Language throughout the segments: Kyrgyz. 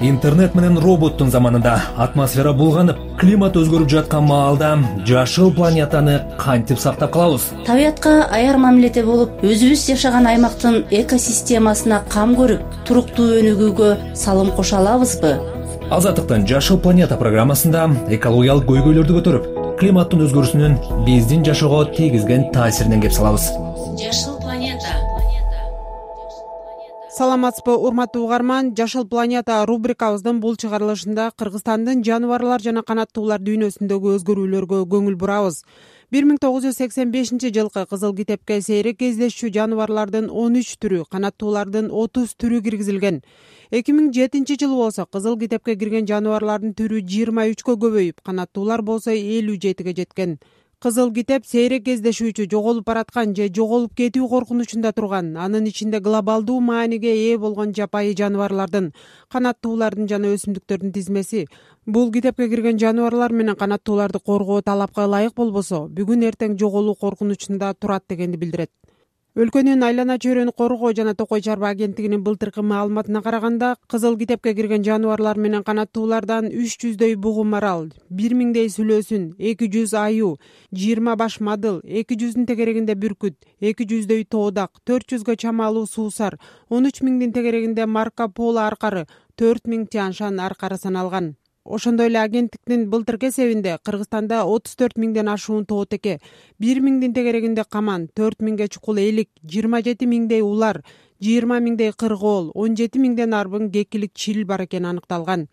интернет менен роботтун заманында атмосфера булганып климат өзгөрүп жаткан маалда жашыл планетаны кантип сактап калабыз? Табиятка аяр мамиледе болуп өзүбүз жашаган аймактын экосистемасына кам көрүп туруктуу өнүгүүгө салым кошо алабызбы? Азаттыктын жашыл планета программасында экологиялык көйгөйлөрдү көтөрүп климаттын өзгөрүүсүнүн биздин жашоого тийгизген таасиринен кеп салабыз. Жашыл саламатсызбы урматтуу угарман. Жашыл планета рубрикабыздын бул чыгарылышында кыргызстандын жаныбарлар жана канаттуулар дүйнөсүндөгү өзгөрүүлөргө көңүл бурабыз бир миң тогуз жүз сексен бешинчи жылкы кызыл китепке сейрек кездешчү жаныбарлардын он үч түрү канаттуулардын отуз түрү киргизилген. эки миң жетинчи жылы болсо кызыл китепке кирген жаныбарлардын түрү жыйырма үчкө көбөйүп канаттуулар болсо элүү жетиге жеткен кызыл китеп сейрек кездешүүчү жоголуп бараткан же жоголуп кетүү коркунучунда турган анын ичинде глобалдуу мааниге ээ болгон жапайы жаныбарлардын канаттуулардын жана өсүмдүктөрдүн тизмеси. Бул китепке кирген жаныбарлар менен канаттууларды коргоо талапка ылайык болбосо бүгүн эртең жоголуу коркунучунда турат дегенди билдирет өлкөнүн айлана чөйрөнү коргоо жана токой чарба агенттигинин былтыркы маалыматына караганда кызыл китепке кирген жаныбарлар менен канаттуулардан үч жүздөй бугу марал бир миңдей сүлөөсүн эки жүз аюу жыйырма баш мадыл эки жүздүн тегерегинде бүркүт эки жүздөй тоодак төрт жүзгө чамалуу суусар он үч миңдин тегерегинде марко поло аркары төрт миң тяншан аркары саналган ошондой эле агенттиктин былтыркы эсебинде кыргызстанда отуз төрт миңден ашуун тоо теке бир миңдин тегерегинде каман төрт миңге чукул элик жыйырма жети миңдей улар жыйырма миңдей кыргоол он жети миңден арбын кекилик чил бар экени аныкталган.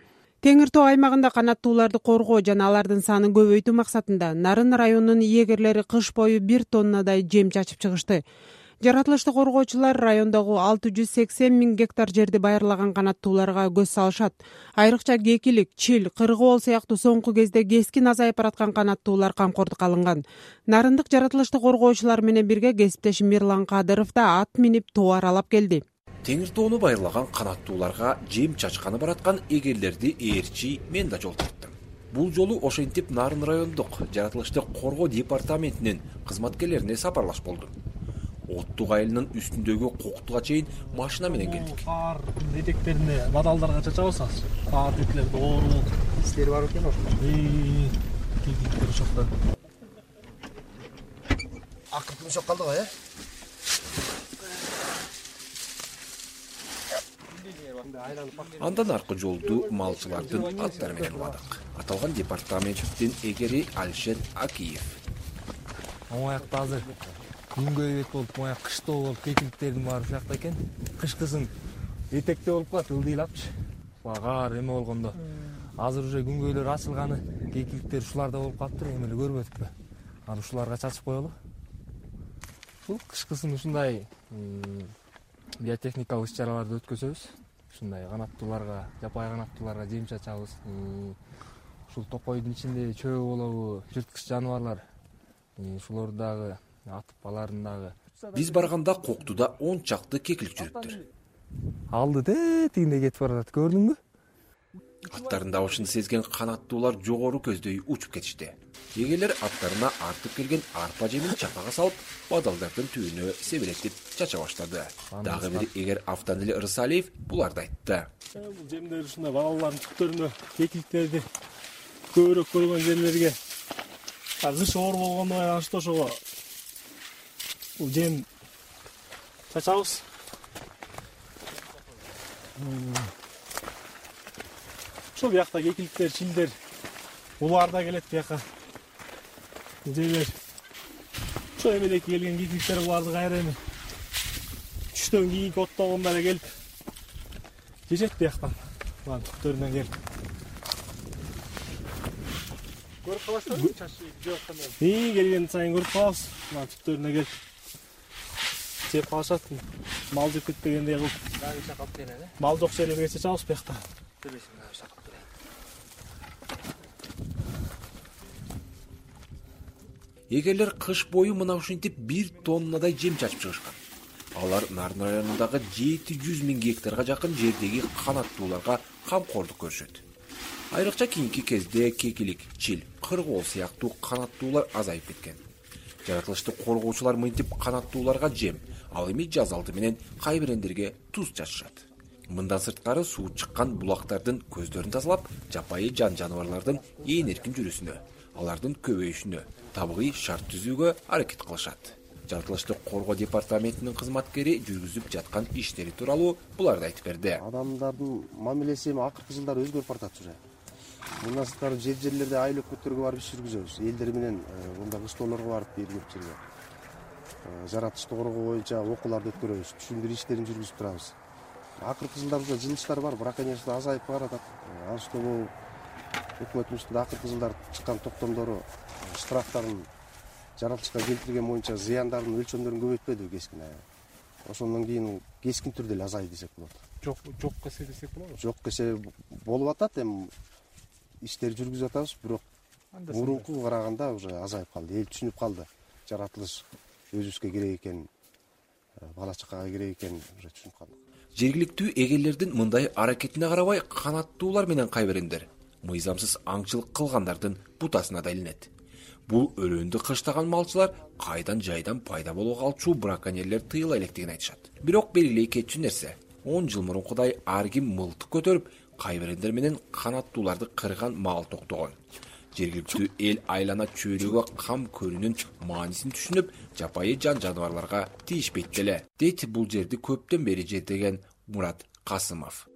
Теңир тоо аймагында канаттууларды коргоо жана алардын санын көбөйтүү максатында нарын районунун эгерлери кыш бою бир тоннадай жем чачып чыгышты жаратылышты коргоочулар райондогу алты жүз сексен миң гектар жерди байырлаган канаттууларга көз салышат. Айрыкча кекилик чил кыргоол сыяктуу соңку кезде кескин азайып бараткан канаттуулар камкордукка алынган. Нарындык жаратылышты коргоочулар менен бирге кесиптешим мирлан кадыров да ат минип тоо аралап келди. Теңир тоону байырлаган канаттууларга жем чачканы бараткан эгерлерди ээрчий мен да жол тарттым. Бул жолу ошентип нарын райондук жаратылышты коргоо департаментинин кызматкерлерине сапарлаш болдум оттук айылынын үстүндөгү коктуга чейин машина менен келдик. Каар этектерине бадалдарга чачабыз азыр каар тетилер доору болуп. Истери бар бекен ошо кекиликтер ошокто акыркы мушок калды го э? Андан аркы жолду малчылардын аттары менен уладык. Аталган департаменттин эгери алишер акиев. Оң аякта азыр бет болуп мояк кыштоо болуп кекиликтердин баары ушжакта экен. Кышкысың этекте болуп калат ылдыйлапчы. Баягы каар эме болгондо. Азыр уже күнгөйлөр ачылганы кекиликтер ушуларда болуп калыптыр эми эле көрбөдүкпү. Анан ушуларга чачып коелу. Ушул кышкысын ушундай биотехникалык иш чараларды өткөзөбүз ушундай канаттууларга жапайы канаттууларга жем чачабыз. Ушул токойдун ичинде чөө болобу жырткыч жаныбарлар. Ушулорду дагы атып аларын дагы биз барганда коктуда он чакты кекилик жүрүптүр алды тетигиндей кетип баратат көрдүңбү аттарынын дабышын сезген канаттуулар жогору көздөй учуп кетишти. Эгерлер аттарына артып келген арпа жемин чапага салып бадалдардын түбүнө себелетип чача баштады. Дагы бир эгер автанили ырсалиев буларды айтты. Бул жемдер ушундай бадалдардын түптөрүнө кекиликтерди көбүрөөк көргөн жерлерге. Кыш оор болгондо байланыштуу ошого жем. Чачабыз. Ушул биякта кекиликтер чилдер улар да келет бияка. Жерлер ошо эмелекке келген кекиликтер буларды кайра эми түштөн кийинки оттогондо эле келип жешет бияктан. Булардын түптөрүнөн келип. Көрүп каласыздарбы? Чачып жеп атканда келген сайын көрүп калабыз. Мына түптөрүнө келип жеп калышат мал жеп кетпегендей кылып. Дагы чакалып келет э мал жок жерлерге чачабыз биякта эгерлер кыш бою мына ушинтип бир тоннадай жем чачып чыгышкан. Алар нарын районундагы жети жүз миң гектарга жакын жердеги канаттууларга камкордук көрүшөт айрыкча кийинки кезде кекилик чил кыргоол сыяктуу канаттуулар азайып кеткен. Жаратылышты коргоочулар мынтип канаттууларга жем ал эми жаз алды менен кайбирендерге туз чачышат мындан сырткары суу чыккан булактардын көздөрүн тазалап жапайы жан жаныбарлардын ээн эркин жүрүүсүнө алардын көбөйүшүнө табигый шарт түзүүгө аракет кылышат. Жаратылышты коргоо департаментинин кызматкери жүргүзүп жаткан иштери тууралуу буларды айтып берди. Адамдардын мамилеси эми акыркы жылдары өзгөрүп баратат уже. Мындан сырткары жер жерлерде айыл өкмөттөргө барып иш жүргүзөбүз. Элдер менен мындай кыштоолорго барып бир көп жерге жаратылышты коргоо боюнча окууларды өткөрөбүз түшүндүрүү иштерин жүргүзүп турабыз. Акыркы жылдарда жылыштар бар браконьерство азайып баратат ал үстүнө өкмөтүбүздүн акыркы жылдары чыккан токтомдору штрафтарын жаратылышка келтирген боюнча зыяндардын өлчөмдөрүн көбөйтпөдү кескин ошондон кийин кескин түрдө эле азайды десек болот. Жок жокко эсе десек болобу жокко эсе болуп атат эми иштерди жүргүзүп атабыз бирок мурункуга караганда уже азайып калды эл түшүнүп калды жаратылыш өзүбүзгө керек экен бала чакага керек экенин уже түшүнүп калдык. Жергиликтүү эгелердин мындай аракетине карабай канаттуулар менен кайбирендер мыйзамсыз аңчылык кылгандардын бутасына да илинет бул өрөөндү кыштаган малчылар кайдан жайдан пайда боло калчу браконьерлер тыйыла электигин айтышат. Бирок белгилей кетчү нерсе он жыл мурункудай ар ким мылтык көтөрүп кайбирендер менен канаттууларды кырган маал токтогон жергиликтүү эл айлана чөйрөгө кам көрүүнүн маанисин түшүнүп жапайы жан жаныбарларга тийишпейт деле дейт бул жерди көптөн бери жетеген мурат касымов.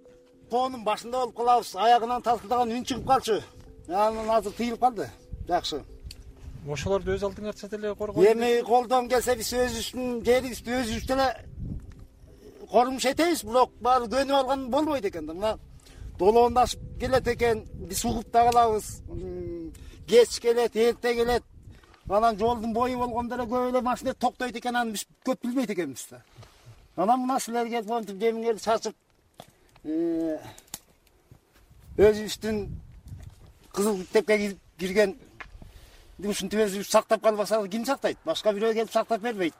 Тоонун башында болуп калабыз аягынан талкылдаган үн чыгып калчу. Анан азыр тыйылып калды. Жакшы. Ошолорду өз алдыңарча деле коргоо эми колдон келсе биз өзүбүздүн жерибизди өзүбүз деле корумуш этебиз бирок баары көнүп алган болбойт экен да. Мына долоондашып келет экен биз угуп да калабыз кеч келет эрте келет анан жолдун бою болгондо эле көп эле машина токтойт экен аны биз көп билбейт экенбиз да. Анан мына силер келип жемиңерди чачып өзүбүздүн кызыл китепке кирген ушинтип өзүбүз сактап калбасак ким сактайт? Башка бирөө келип сактап бербейт.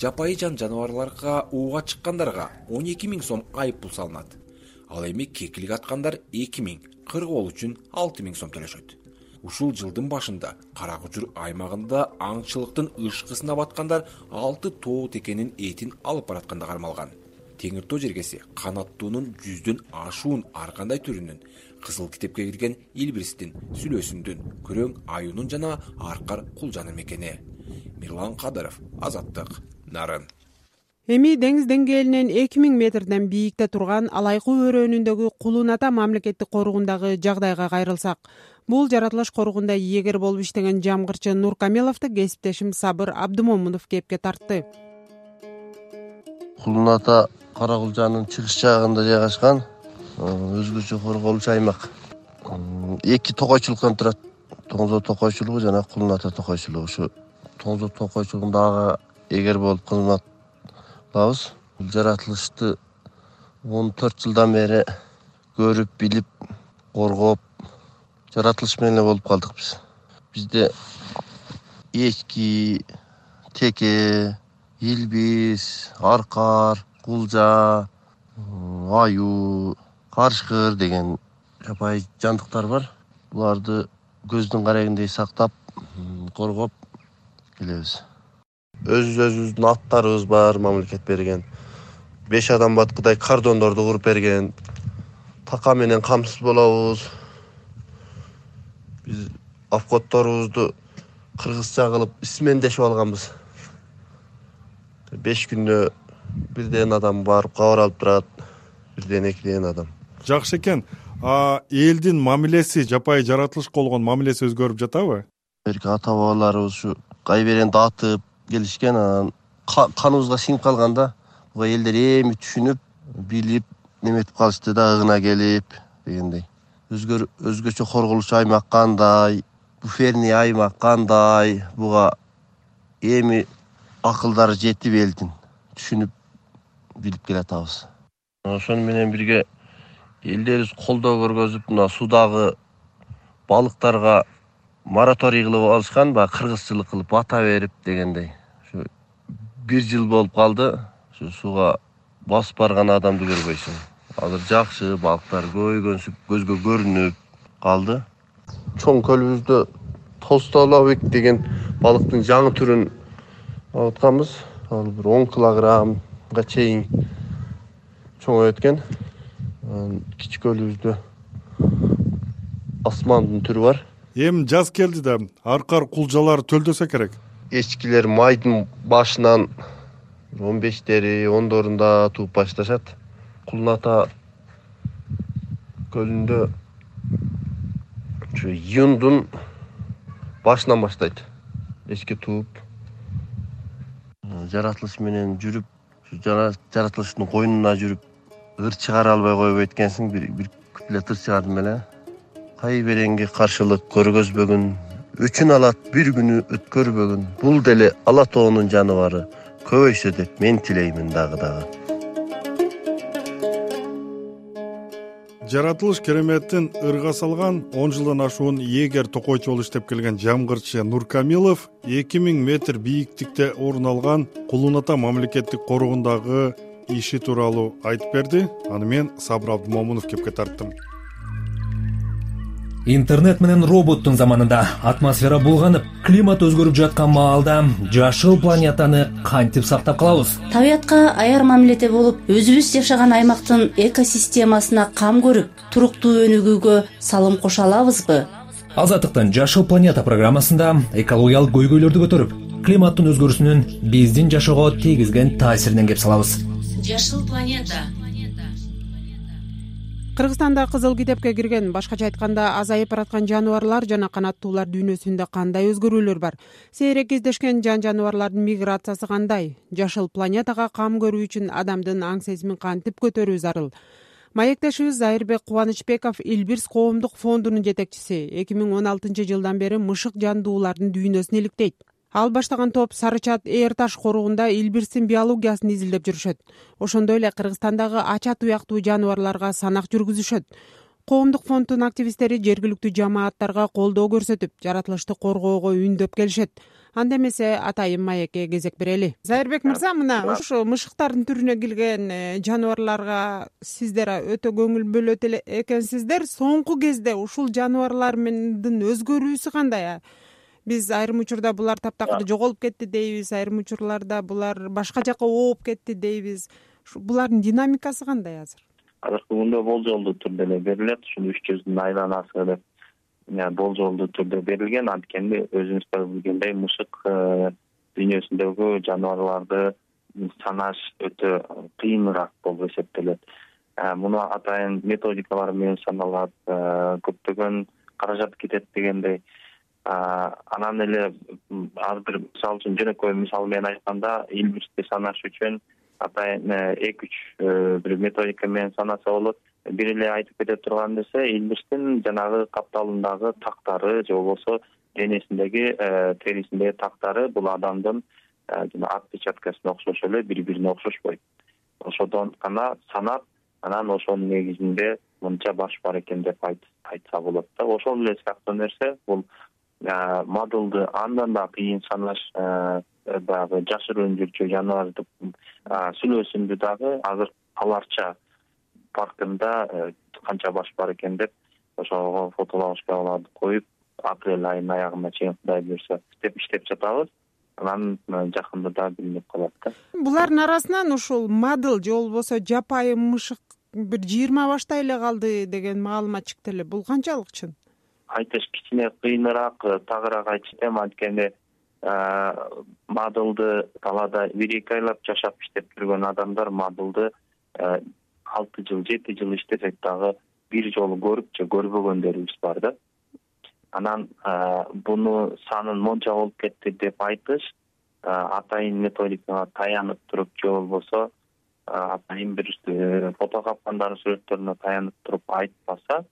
Жапайы жан жаныбарларга ууга чыккандарга он эки миң сом айып пул салынат. Ал эми кекилик аткандар эки миң кыргоол үчүн алты миң сом төлөшөт ушул жылдын башында кара кучур аймагында аңчылыктын ышкысына баткандар алты тоо текенин этин алып баратканда кармалган. Теңир тоо жергеси канаттуунун жүздөн ашуун ар кандай түрүнүн кызыл китепке кирген илбирстин сүлөөсүндүн күрөң аюунун жана аркар кулжанын мекени мирлан кадыров азаттык нарын эми деңиз деңгээлинен эки миң метрден бийикте турган алайкуу өрөөнүндөгү кулун ата мамлекеттик коруугундагы жагдайга кайрылсак. Бул жаратылыш коруугунда эгер болуп иштеген жамгырчы нуркамиловду кесиптешим сабыр абдымомунов кепке тартты. Кулун ата кара кулжанын чыгыш жагында жайгашкан өзгөчө корголчу аймак. Эки токойчулуктан турат? Тоңзоо токойчулугу жана кулун ата токойчулугу. Ушу тоңзоо токойчулугунда ага эгер болуп кызмат бул жаратылышты он төрт жылдан бери көрүп билип коргоп жаратылыш менен эле болуп калдык биз. Бизде эчки теке илбирс аркар кулжа аюу карышкыр деген жапайы жандыктар бар. Буларды көздүн карегиндей сактап коргоп келебиз өзүбүз өзүбүздүн аттарыбыз бар мамлекет берген. Беш адам баткыдай кордондорду куруп берген. Така менен камсыз болобуз. Биз обходторубузду кыргызча кылып смендешип алганбыз. Беш күндө бирден адам барып кабар алып турат бирден экиден адам. Жакшы экен. Элдин мамилеси жапайы жаратылышка болгон мамилеси өзгөрүп жатабы? Берки ата бабаларыбыз ушу кайберенди атып келишкен анан каныбызга сиңип калган да буга элдер эми түшүнүп билип неметип калышты да ыгына келип дегендей. Өзгөчө корголчу аймак кандай буферный аймак кандай буга эми акылдары жетип элдин түшүнүп билип келатабыз. Ошону менен бирге элдерибиз колдоо көргөзүп мына суудагы балыктарга мораторий кылып алышкан баягы кыргызчылык кылып бата берип дегендей. Ушу бир жыл болуп калды. Ушу сууга басып барган адамды көрбөйсүң. Азыр жакшы балыктар көбөйгөнсүп көзгө көрүнүп калды. Чоң көлүбүздө толстолобик деген балыктын жаңы түрүн алып атканбыз ал бир он килограммга чейин чоңоюп экен кичи көлүбүздө асмандын түрү бар эми жаз келди да аркар кулжалар төлдөсө керек эчкилер майдын башынан он бештери ондорунда тууп башташат кулун ата көлүндө ушу июндун башынан баштайт эчки тууп жаратылыш менен жүрүп жаратылыштын койнуна жүрүп ыр чыгара албай койбойт экенсиң бир куплет ыр чыгардым эле кайбереңге каршылык көргөзбөгүн өчүн алат бир күнү өткөрбөгүн. Бул деле ала тоонун жаныбары. Көбөйсө деп мен тилеймин дагы дагы. Жаратылыш кереметтин ырга салган он жылдан ашуун эгер токойчу болуп иштеп келген жамгырчы нуркамилов эки миң метр бийиктикте орун алган кулун ата мамлекеттик коргоундагы иши тууралуу айтып берди. Аны мен сабыр абдымомунов кепке тарттым интернет менен роботтун заманында атмосфера булганып климат өзгөрүп жаткан маалда жашыл планетаны кантип сактап калабыз? Табиятка аяр мамиледе болуп өзүбүз жашаган аймактын экосистемасына кам көрүп туруктуу өнүгүүгө салым кошо алабызбы? Азаттыктын жашыл планета программасында экологиялык көйгөйлөрдү көтөрүп климаттын өзгөрүүсүнүн биздин жашоого тийгизген таасиринен кеп салабыз. Жашыл планета кыргызстанда кызыл китепке кирген башкача айтканда азайып бараткан жаныбарлар жана канаттуулар дүйнөсүндө кандай өзгөрүүлөр бар? Сейрек кездешкен жан жаныбарлардын миграциясы кандай? Жашыл планетага кам көрүү үчүн адамдын аң сезимин кантип көтөрүү зарыл? Маектешибиз зайырбек кубанычбеков илбирс коомдук фондунун жетекчиси. Эки миң он алтынчы жылдан бери мышык жандуулардын дүйнөсүн иликтейт ал баштаган топ сары чат эр таш коругунда илбирстин биологиясын изилдеп жүрүшөт. Ошондой эле кыргызстандагы ача туяктуу жаныбарларга санак жүргүзүшөт. Коомдук фонддун активисттери жергиликтүү жамааттарга колдоо көрсөтүп жаратылышты коргоого үндөп келишет. Анда эмесе атайын маекке кезек берели. Зайырбек мырза мына ушу мышыктардын түрүнө кирген э, жаныбарларга сиздер өтө көңүл бөлөт эле экенсиздер. Соңку кезде ушул жаныбарлардын өзгөрүүсү кандай биз айрым учурда булар таптакыр жоголуп кетти дейбиз айрым учурларда булар башка жака ооп кетти дейбиз. Булардын динамикасы кандай азыр? Азыркы күндө болжолдуу түрдө эле берилет ушул үч жүздүн айланасы деп болжолдуу түрдө берилген. Анткени өзүңүздөр билгендей мышык э, дүйнөсүндөгү жаныбарларды санаш өтө кыйыныраак болуп эсептелет. Э, муну атайын методикалар менен саналат э, көптөгөн каражат кетет дегендей анан эле ар бир мисалы үчүн жөнөкөй мисал менен айтканда илбирсти санаш үчүн атайын э, эки үч э, бир методика менен санаса болот. Бир эле айтып кете турган нерсе илбирстин жанагы капталындагы тактары же болбосо денесиндеги э, терисиндеги тактары бул адамдын отпечаткасына окшош эле бири бирине окшошпойт ошодон гана санап анан ошонун негизинде мынча баш бар экен деп айтса болот да. Ошол эле сыяктуу нерсе бул модулду андан да кыйын санаш баягы жашыруун жүрчү жаныбарды сүлөөсүндү дагы азыр аларча паркында э, канча баш бар экен деп ошого фотоловушкаларды коюп апрель айынын аягына чейин кудай буюрса деп иштеп жатабыз. Анан э, жакында дагы билинип калат да. Булардын арасынан ушул модул же болбосо жапайы мышык бир жыйырма баштай эле калды деген маалымат чыкты эле. Бул канчалык чын айтыш кичине кыйыныраак э, тагыраак айтыш эем анткени э, модулду талаада бир эки айлап жашап иштеп жүргөн адамдар модулду э, алты жыл жети жыл иштесек дагы бир жолу көрүп же көрбөгөндөрүбүз бар да. Анан буну санын монча болуп кетти деп айтыш атайын методикага таянып туруп же болбосо атайын бир фото капкандардын сүрөттөрүнө таянып туруп айтпаса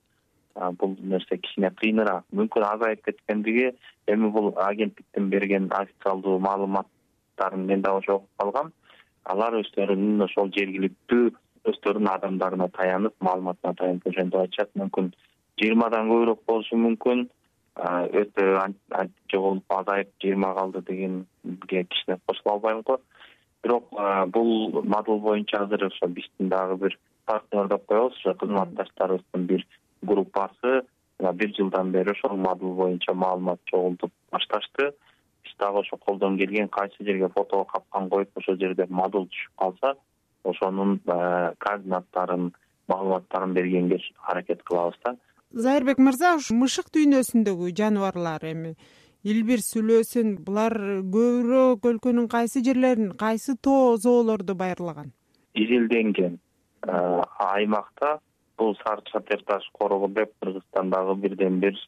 бул нерсе кичине кыйыныраак. Мүмкүн азайып кеткендиги эми бул агенттиктин берген официалдуу маалыматтарын мен дагы ошо окуп калгам. Алар өздөрүнүн ошол жергиликтүү өздөрүнүн адамдарына таянып маалыматына таянып ошентип айтышат. Мүмкүн жыйырмадан көбүрөөк болушу мүмкүн. Өтө жоголуп азайып жыйырма калды дегенге кичине кошула албайм го. Бирок бул модул боюнча азыр ошо биздин дагы бир партнер деп коебуз ошо кызматташтарыбыздын бир группасы бир жылдан бери ошол модул боюнча маалымат чогултуп башташты. Биз дагы ошо колдон келген кайсы жерге фото капкан коюп ошол жерде модул түшүп калса ошонун координаттарын маалыматтарын бергенге аракет кылабыз да. Зайырбек мырза ушу мышык дүйнөсүндөгү жаныбарлар эми илбир сүлөөсүн булар көбүрөөк өлкөнүн кайсы жерлерин кайсы тоо зоолорду байырлаган? Изилденген аймакта бул сары чатыр таш корогу деп кыргызстандагы бирден бир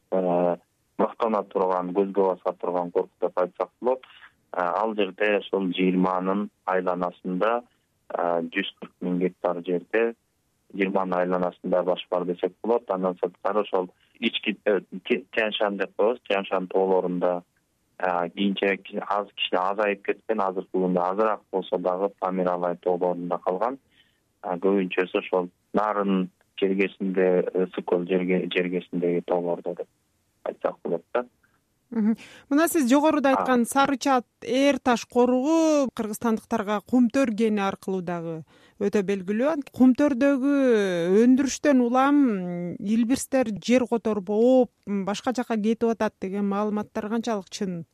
мактана турган көзгө баса турган корку деп айтсак болот. Ал жерде ошол жыйырманын айланасында жүз кырк миң гектар жерде жыйырманын айланасында баш бар десек болот. Андан сырткары ошол ички э, тянь шань деп коебуз. Тянь шань тоолорунда кийинчерээк аз кичине азайып кеткен азыркы күндө азыраак болсо дагы памир тоолорунда калган. Көбүнчөсү ошол нарын жергесинде ысык көл жергесиндеги тоолордо деп айтсак болот да. Мына сиз жогоруда айткан сары чат эр таш коругу кыргызстандыктарга кумтөр кени аркылуу дагы өтө белгилүү. Кумтөрдөгү өндүрүштөн улам илбирстер жер которуп ооп башка жака кетип атат деген маалыматтар канчалык чын?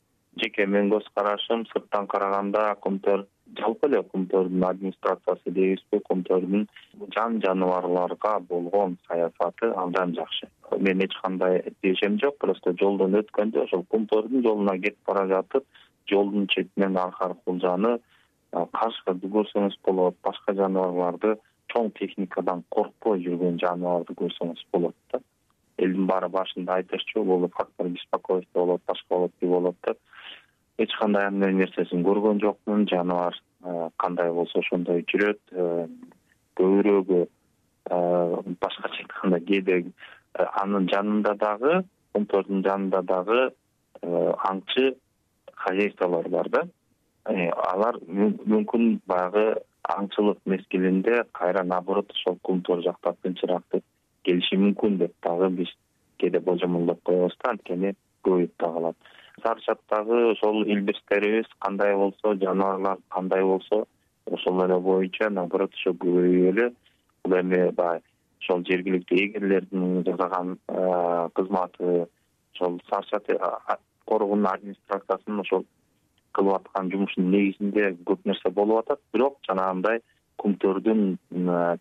Жеке менин көз карашым сырттан караганда кумтөр жалпы эле кумтөрдүн администрациясы дейбизби. Кумтөрдүн жан жаныбарларга болгон саясаты абдан жакшы. Мен эч кандай тиешем жок просто жолдон өткөндө ошол кумтөрдүн жолуна кетип бара жатып жолдун четинен аркар кулжаны каршыга көрсөңүз болот башка жаныбарларды чоң техникадан коркпой жүргөн жаныбарды көрсөңүз болот да. Элдин баары башында айтышчу бул фактор беспокойства болот башка болот тиги болот деп эч кандай андай нерсесин көргөн жокмун жаныбар кандай болсо ошондой жүрөт көбүрөөгү башкача айтканда кээде анын жанында дагы кумтөрдүн жанында дагы аңчы хозяйстволор бар да. Э, алар мүмкүн баягы аңчылык мезгилинде кайра наоборот ошол кумтөр жакта тынчыраак келиши мүмкүн деп дагы биз кээде божомолдоп коебуз да. Анткени көбөйүп да калат сары чаттагы ошол илбирстерибиз кандай болсо жаныбарлар кандай болсо ошол эле боюнча наоборот ошо көбөйүп эле бул эми баягы ошол жергиликтүү эгерлердин жасаган кызматы ошол сары чат коругунун администрациясынын ошол кылып аткан жумушунун негизинде көп нерсе болуп атат. Бирок жанагындай кумтөрдүн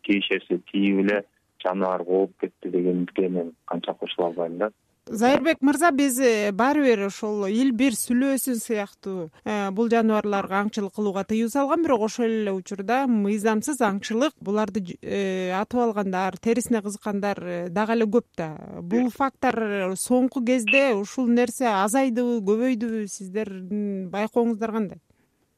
тиешеси тийип эле жаныбарга ооп кетти дегенге мен канча кошула албайм да зайырбек мырза биз э, баары бир ошол илбир сүлөөсүн сыяктуу э, бул жаныбарларга аңчылык кылууга тыюу салган бирок ошол эле учурда мыйзамсыз аңчылык буларды э, атып алгандар терисине кызыккандар дагы эле көп да. Бул факттар соңку кезде ушул нерсе азайдыбы көбөйдүбү сиздердин байкооңуздар кандай?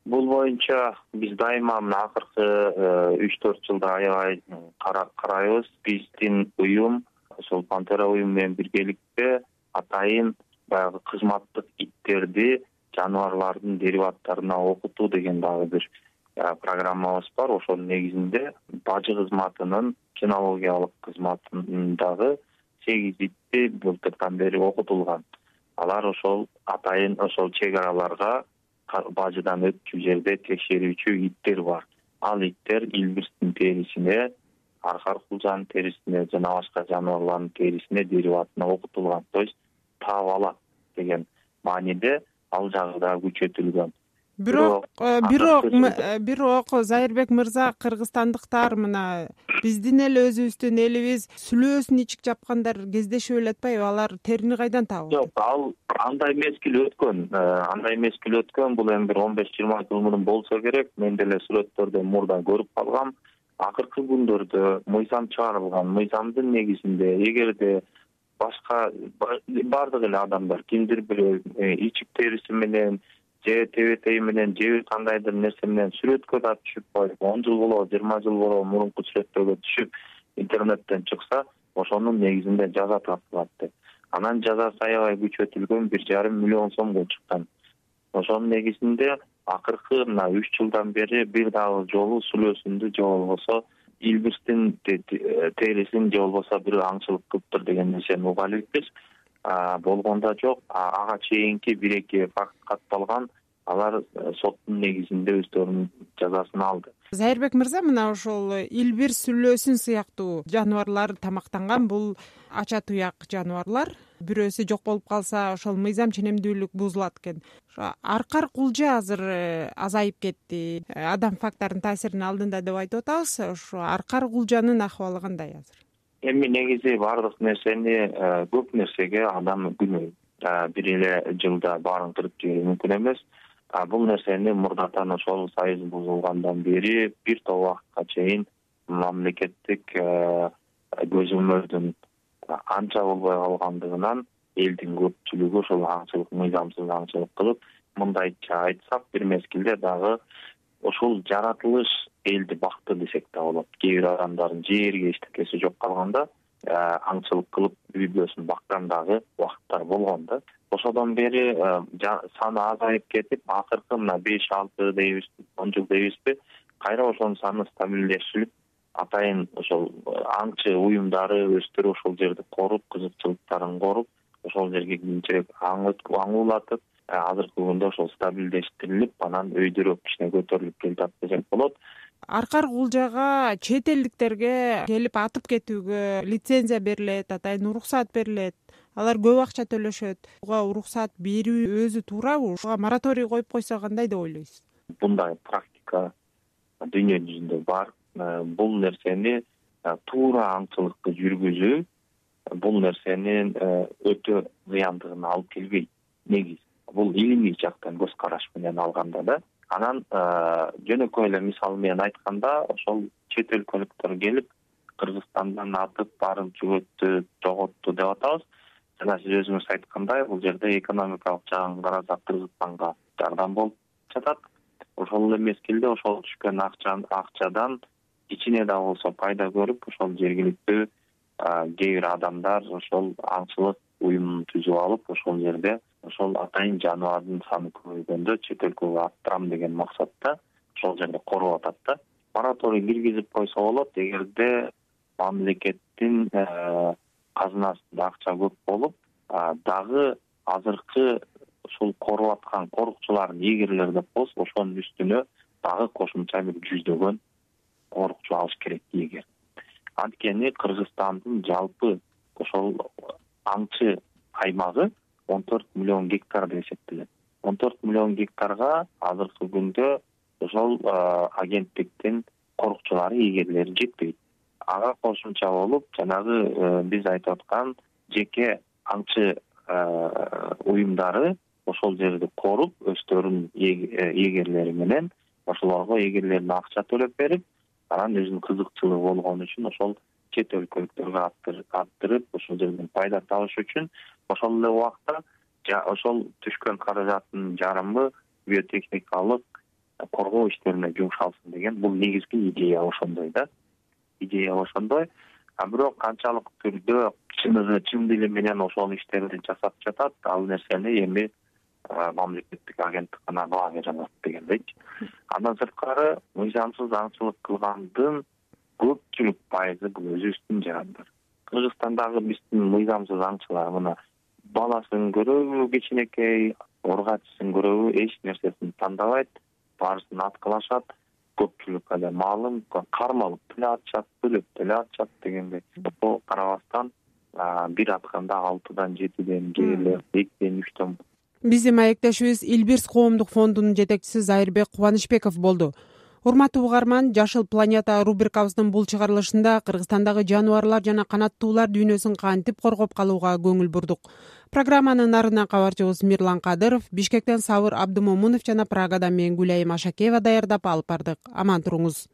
Бул боюнча биз дайыма мына акыркы үч төрт жылда аябай карайбыз биздин уюм ошол пантера уюму менен биргеликте атайын баягы кызматтык иттерди жаныбарлардын дериваттарына окутуу деген дагы бир программабыз бар. Ошонун негизинде бажы кызматынын кинологиялык кызматындагы сегиз итти былтырдан бери окутулган. Алар ошол атайын ошол чек араларга бажыдан өткүчү жерде текшерүүчү иттер бар. Ал иттер илбирстин терисине аркар кулжанын терисине жана башка жаныбарлардын терисине дериватына окутулган то есть таап алат деген мааниде ал жагы дагы күчөтүлгөн. Бирок э, бирок э, бирок зайырбек мырза кыргызстандыктар мына биздин эле өзүбүздүн элибиз сүлөөсүн ичик жапкандар кездешип эле атпайбы алар терини кайдан таап жок ал андай мезгил өткөн э, андай мезгил өткөн. Бул эми бир он беш жыйырма жыл мурун болсо керек. Мен деле сүрөттөрдөн мурда көрүп калгам акыркы күндөрдө мыйзам чыгарылган мыйзамдын негизинде эгерде башка баардык эле адамдар кимдир бирөө э, ичик териси менен же тебетеги менен же кандайдыр нерсе менен сүрөткө да түшүп коюп он жыл болобу жыйырма жыл болобу мурунку сүрөттөргө түшүп интернеттен чыкса ошонун негизинде жаза тартылат деп. Анан жазасы аябай күчөтүлгөн бир жарым миллион сомго чыккан. Ошонун негизинде акыркы мына үч жылдан бери бир дагы жолу сүлөөсүндү же болбосо илбирстин терисин же болбосо бирөө аңчылык кылыптыр деген нерсени уга элекпиз болгон да жок ага чейинки бир эки факт катталган алар э, соттун негизинде өздөрүнүн жазасын алды. Зайырбек мырза мына ошол илбир сүлөөсүн сыяктуу жаныбарлар тамактанган. Бул ача туяк жаныбарлар бирөөсү жок болуп калса ошол мыйзам ченемдүүлүк бузулат экен. Ошо аркар кулжа азыр э, азайып кетти. Э, адам факторунун таасиринин алдында деп айтып атабыз ошо аркар кулжанын абалы кандай азыр. Эми негизи баардык нерсени э, көп нерсеге адам күнөө бир эле жылда баарын кырып жиберүү мүмкүн эмес. Бул нерсени мурдатан ошол союз бузулгандан бери бир топ убакытка чейин мамлекеттик көзөмөлдүн анча болбой калгандыгынан элдин көпчүлүгү ошол аңчылык мыйзамсыз аңчылык кылып мындайча айтсак бир мезгилде дагы ошол жаратылыш элди бакты десек да болот. Кээ бир адамдардын жээрге эчтекеси жок калганда аңчылык кылып үй бүлөсүн баккан дагы убакыттар болгон да. Ошодон бери саны азайып кетип акыркы мына беш алты дейбизби он жыл дейбизби кайра ошонун саны стабилдешилип атайын ошол аңчы уюмдары өздөрү ошол жерди коруп кызыкчылыктарын коруп ошол жерге кийинчерээк аң уулатып э, азыркы күндө ошол стабилдештирилип анан өйдөрөөк кичине көтөрүлүп келатат десек болот. Аркар кулжага чет элдиктерге келип атып кетүүгө лицензия берилет атайын уруксат берилет. Алар көп акча төлөшөт. Буга уруксат берүү өзү туурабы буга мораторий коюп койсо кандай деп ойлойсуз? Мындай практика дүйнө жүзүндө бар. Э, бул нерсени э, туура аңчылыкты жүргүзүү бул нерсенин э, өтө зыяндыгына алып келбейт негизи бул илимий жактан көз караш менен алганда да анан жөнөкөй эле мисал менен айтканда ошол чет өлкөлүктөр келип кыргызстандан атып баарын чөгөттү жоготту деп атабыз. Жана сиз өзүңүз айткандай бул жерде экономикалык жагын карасак кыргызстанга жардам болуп жатат. Ошол эле мезгилде ошол түшкөн акчадан кичине да болсо пайда көрүп ошол жергиликтүү кээ бир адамдар ошол аңчылык уюмун түзүп алып ошол жерде ошол атайын жаныбардын саны көбөйгөндө чет өлкөгө аттырам деген максатта ошол жерде короп атат да. Мораторий киргизип койсо болот эгерде мамлекеттин э, казынасында акча көп болуп дагы азыркы ушул короп аткан корукчуларын эгерлер деп коебуз ошонун үстүнө дагы кошумча бир жүздөгөн корукчу алыш керек эгер. Анткени кыргызстандын жалпы ошол аңчы аймагы он төрт миллион гектар деп эсептелет. Он төрт миллион гектарга азыркы күндө ошол агенттиктин корукчулары эгерлери жетпейт. Ага кошумча болуп жанагы э, биз айтып аткан жеке аңчы уюмдары ошол жерди коруп өздөрүнүн э, эгерлери менен ошолорго эгерлерине акча төлөп берип анан өзүнүн кызыкчылыгы болгон үчүн ошол чет өлкөлүктөргө аттырып ошол жерден пайда табыш үчүн ошол эле убакта ошол түшкөн каражаттын жарымы биотехникалык коргоо иштерине жумшалсын деген бул негизги идея ошондой да. Идея ошондой. А бирок канчалык түрдө чыныгы чын дили менен ошол иштерди жасап жатат ал нерсени эми мамлекеттик агенттик гана баа бере дегендейчи андан сырткары мыйзамсыз аңчылык кылгандын көпчүлүк пайызы бул өзүбүздүн жарандар кыргызстандагы биздин мыйзамсыз аңчылар мына баласын көрөбү кичинекей оргачысын көрөбү эч нерсесин тандабайт баарысын аткылашат көпчүлүк эле маалым кармалып деле атышат бөлөп деле атышат дегендей. Ошого карабастан бир атканда алтыдан жетиден кээ бирде экиден үчтөн биздин маектешибиз илбирс коомдук фондунун жетекчиси зайырбек кубанычбеков болду. Урматтуу угарман жашыл планета рубрикабыздын бул чыгарылышында кыргызстандагы жаныбарлар жана канаттуулар дүйнөсүн кантип коргоп калууга көңүл бурдук. Программанын нарынан кабарчыбыз мирлан кадыров бишкектен сабыр абдымомунов жана прагадан мен гүлайым ашакеева даярдап алып бардык. Аман туруңуз